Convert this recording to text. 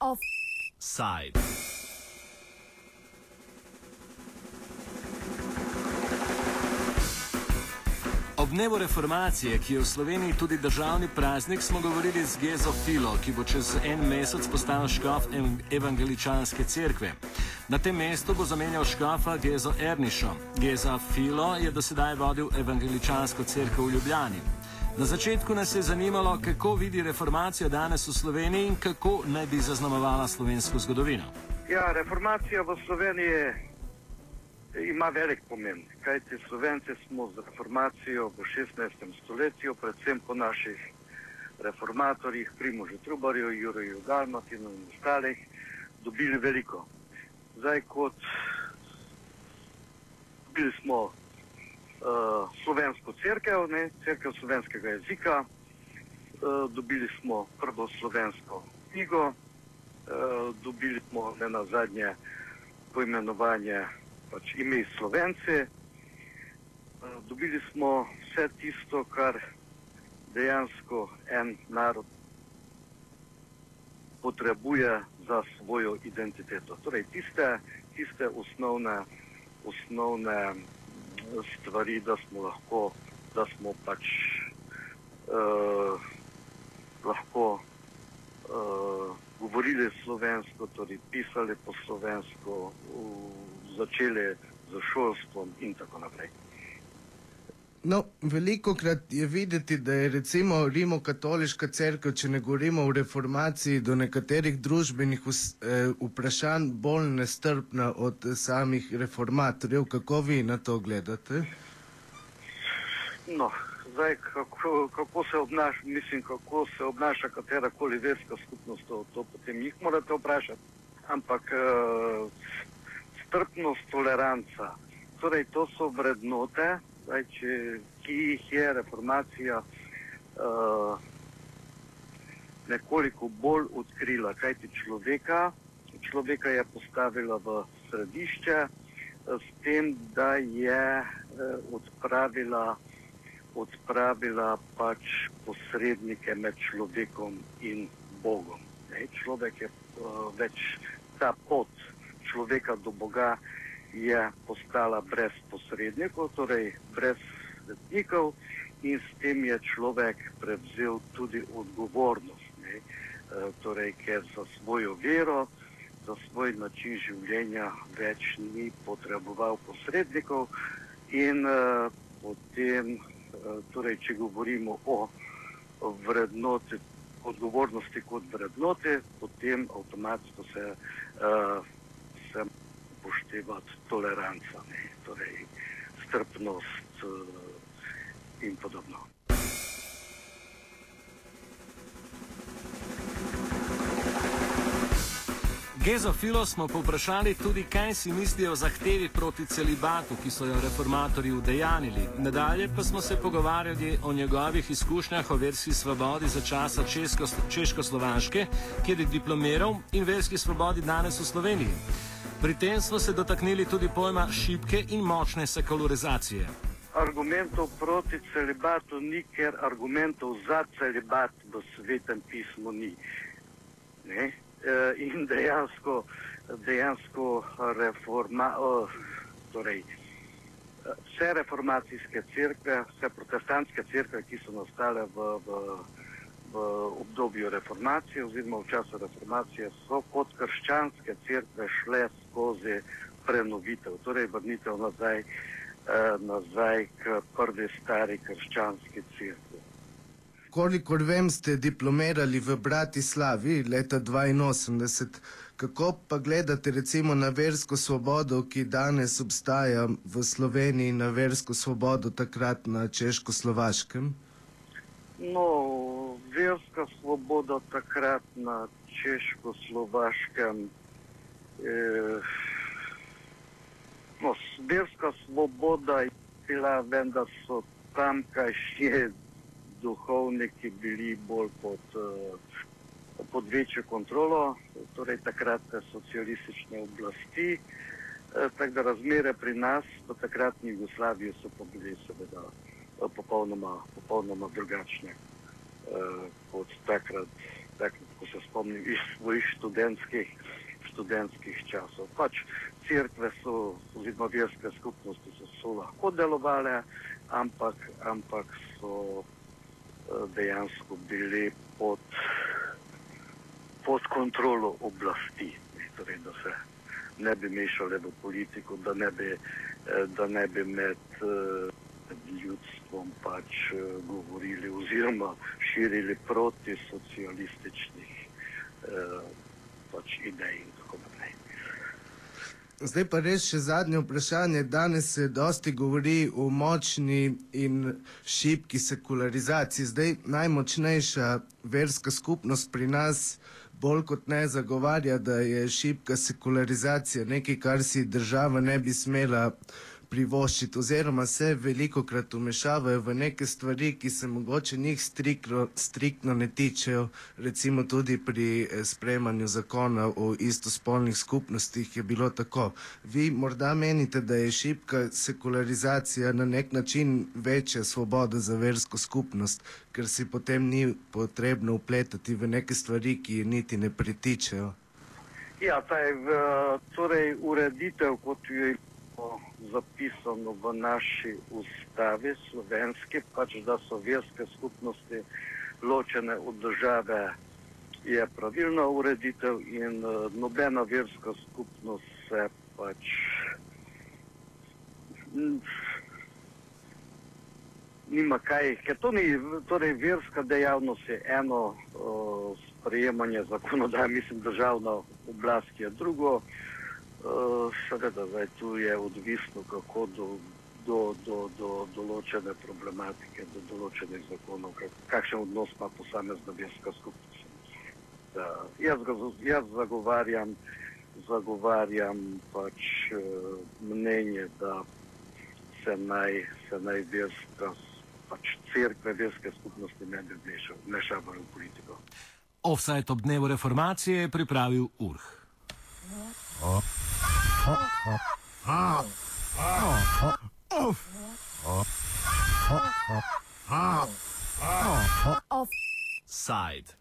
Offside. Ob dnevu reformacije, ki je v Sloveniji tudi državni praznik, smo govorili z Gezo Filo, ki bo čez en mesec postal škof evangeličanske cerkve. Na tem mestu bo zamenjal škofa Gezo Ernišo. Geza Filo je dosedaj vodil evangeličansko cerkev v Ljubljani. Na začetku nas je zanimalo, kako vidi reformacijo danes v Sloveniji in kako naj bi zaznamovala slovensko zgodovino. Ja, reformacija v Sloveniji ima velik pomen, kajti Slovenci smo z reformacijo v 16. stoletju, predvsem po naših reformatorjih, Primožu Trubarju, Juriju Galmatinu in ostalih, dobili veliko. Zdaj, kot bili smo uh, slovensko crkvo, crkvo slovenskega jezika, uh, dobili smo prvo slovensko knjigo, uh, dobili smo ne na zadnje poimenovanje pač ime Slovence, uh, dobili smo vse tisto, kar dejansko en narod potrebuje za svojo identiteto. Torej, tiste, tiste osnovne, osnovne stvari, da smo lahko, da smo pač uh, lahko uh, govorili slovensko, torej pisali po slovensko, uh, začeli z šolstvom in tako naprej. No, veliko krat je videti, da je recimo Rimokatoliška crkva, če ne govorimo o reformaciji, do nekaterih družbenih vprašanj bolj nestrpna od samih reformatorjev. Kako vi na to gledate? No, zdaj, kako, kako se obnaša, mislim, kako se obnaša katerakoli verska skupnost, to, to potem jih morate vprašati. Ampak uh, strpnost, toleranca, torej to so vrednote, zdaj, če, jih je reformacija uh, nekoliko bolj odkrila, kajti človeka, človeka je postavila v središče s tem, da je uh, odpravila, odpravila pač posrednike med človekom in Bogom. Ne, človek je uh, več ta pot človeka do Boga je postala brez posrednikov, torej brez svetnikov in s tem je človek prevzel tudi odgovornost, ne? E, torej, ker za svojo vero, za svoj način življenja več ni potreboval posrednikov in uh, potem, uh, torej, če govorimo o vrednoti, odgovornosti kot vrednote, potem avtomatsko se uh, se upoštevati toleranca, ne, torej strpnost uh, in podobno. Gezo Filo smo povprašali tudi, kaj si mislijo o zahtevi proti celibatu, ki so jo reformatorji udejanili. Nadalje pa smo se pogovarjali o njegovih izkušnjah o verski svobodi za časa Češko-Slovaške, kjer je diplomiral in verski svobodi danes v Sloveniji. Pri tem smo se dotaknili tudi pojma šibke in močne sekularizacije. Argumentov proti celibatu ni, ker argumentov za celibat v svetem pismu ni. E, in dejansko, dejansko reforma, o, torej, vse reformacijske crkve, vse protestantske crkve, ki so nastale v, v v obdobju reformacije oziroma v času reformacije so kot krščanske crkve šle skozi prenovitev, torej vrnitev nazaj, eh, nazaj k prvi stari krščanski crkvi. Kolikor vem, ste diplomirali v Bratislavi leta 82. Kako pa gledate recimo na versko svobodo, ki danes obstaja v Sloveniji, na versko svobodo takrat na Češko-Slovaškem? No, verska svoboda takrat na češko-slovaškem. Eh, no, verska svoboda je bila, vendar so tamkajšnji duhovniki bili bolj pod, eh, pod večjo kontrolo, torej takratne socialistične oblasti. Eh, tako da razmere pri nas, v takratni Jugoslaviji, so pa bile seveda popolnoma, popolnoma drugačne kot takrat, takrat, ko se spomnim iz svojih študentskih, študentskih časov. Pač crkve so, oziroma verske skupnosti so, so lahko delovale, ampak, ampak so dejansko bili pod, pod kontrolo oblasti. Torej, da se ne bi mešali v politiko, da ne bi, da ne bi med ljudstvom pač govorili oziroma širili proti socialističnih pač idej in tako naprej. Zdaj pa res še zadnje vprašanje. Danes se dosti govori o močni in šibki sekularizaciji. Zdaj najmočnejša verska skupnost pri nas bolj kot ne zagovarja, da je šibka sekularizacija nekaj, kar si država ne bi smela privoščiti oziroma se veliko krat umešavajo v neke stvari, ki se mogoče njih strikno, striktno ne tičejo. Recimo tudi pri sprejemanju zakona o istospolnih skupnostih je bilo tako. Vi morda menite, da je šibka sekularizacija na nek način večja svoboda za versko skupnost, ker si potem ni potrebno upletati v neke stvari, ki je niti ne pritičejo. Ja, ta je v, torej ureditev, kot jo je zapisano v naši ustavi. Slovenski, pač da so verske skupnosti ločene od države, je pravilna ureditev in uh, nobena verska skupnost se pač nima kaj, ker to ni, torej verska dejavnost je eno uh, sprejemanje zakonodaje, mislim državna oblast je drugo, seveda, zdaj tu je odvisno, kako do, do, do, do določene problematike, do določenih zakonov, kak, kakšen odnos ima posamezna verska skupnost. Uh, jaz, jaz zagovarjam, zagovarjam pač uh, mnenje, da se naj, se naj verska, pač crkve, verske skupnosti ne bi vmešavali v politiko. Offside ob dnevu reformacije je pripravil Urh. Oh. Offside.